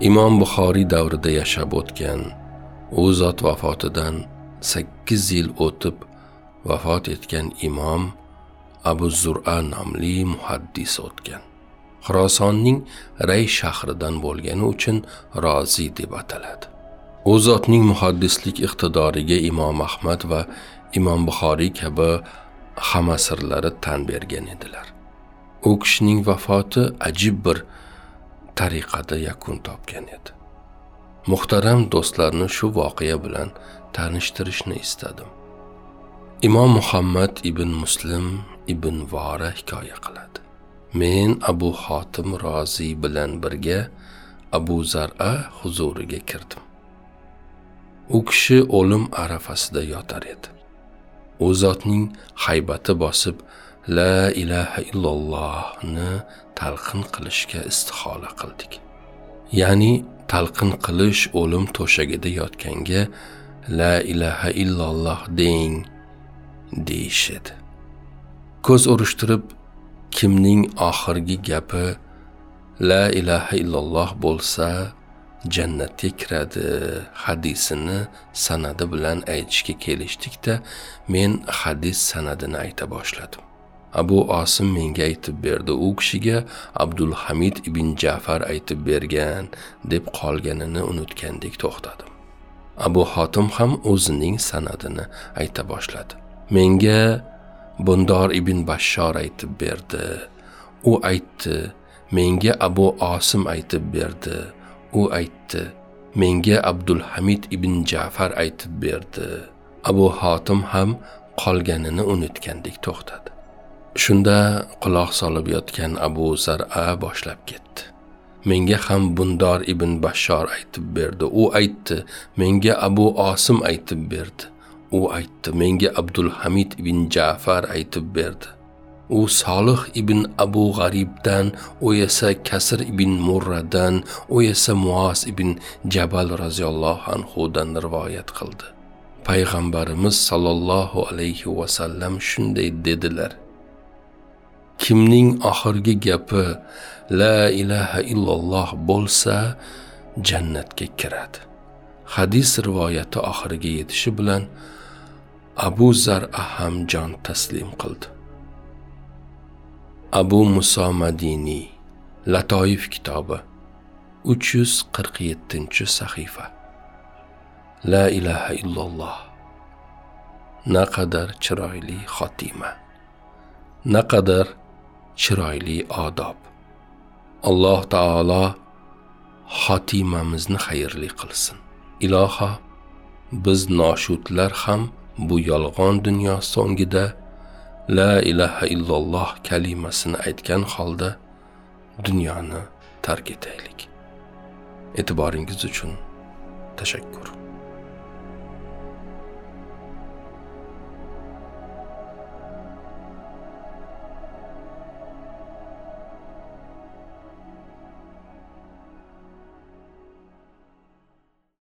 imom buxoriy davrida yashab o'tgan u zot vafotidan 8 yil o'tib vafot etgan imom abu zur'a nomli muhaddis o'tgan. Xurosonning ray shahridan bo'lgani uchun rozi deb ataladi. U zotning muhaddislik iqtidoriga imom ahmad va imom buxoriy kabi hamasirlari tan bergan edilar. U kishining vafoti ajib bir tariqada yakun topgan edi. Muhtaram do'stlarni shu voqea bilan tanishtirishni istadim. Imom muhammad ibn muslim ibn vora hikoya qiladi. Men abu xotim roziy bilan birga abu zara huzuriga kirdim. U kishi o'lim arafasida yotar edi. U zotning haybati bosib la ilaha illallohni talqin qilishga istihola qildik. Ya'ni talqin qilish o'lim to'shagida yotganga la ilaha illalloh deng deyishadi. Ko'z urishtirib kimning oxirgi gapi la ilaha illalloh bo'lsa jannatga kiradi hadisini sanadi bilan aytishga kelishdikda men hadis sanadini ayta boshladim. Abu osim menga aytib berdi. U kishiga abdulhamid ibn jafar aytib bergan deb qolganini unutgandek to'xtadim. Abu xotim ham o'zining sanadini ayta boshladi. Menga bundor ibn bashshor aytib berdi. U aytdi menga abu osim aytib berdi. U aytdi menga abdulhamid ibn jafar aytib berdi. Abu xotim ham qolganini unutgandek to'xtadi. Shunda quloq solib yotgan abu zara boshlab ketdi. Menga ham bundor ibn bashshor aytib berdi. U aytdi menga abu osim aytib berdi. U aytdi menga abdulhamid ibn jafar aytib berdi. U solih ibn abu g'aribdan u esa kasr ibn murradan u esa muos ibn jabal roziyallohu anhudan rivoyat qildi. Payg'ambarimiz sollallohu alayhi vasallam shunday dedilar. Kimning oxirgi gapi la ilaha illalloh bo'lsa jannatga kiradi. Hadis rivoyati oxiriga yetishi bilan abu zara ham jon taslim qildi. Abu muso madiniy latoif kitobi 347 sahifa. La ilaha illalloh naqadar chiroyli xotima naqadar chiroyli odob. Alloh taolo xotimamizni xayrli qilsin. Iloho biz noshudlar ham bu yolg'on dunyo so'ngida la ilaha illalloh kalimasini aytgan holda dunyoni tark etaylik. E'tiboringiz uchun tashakkur.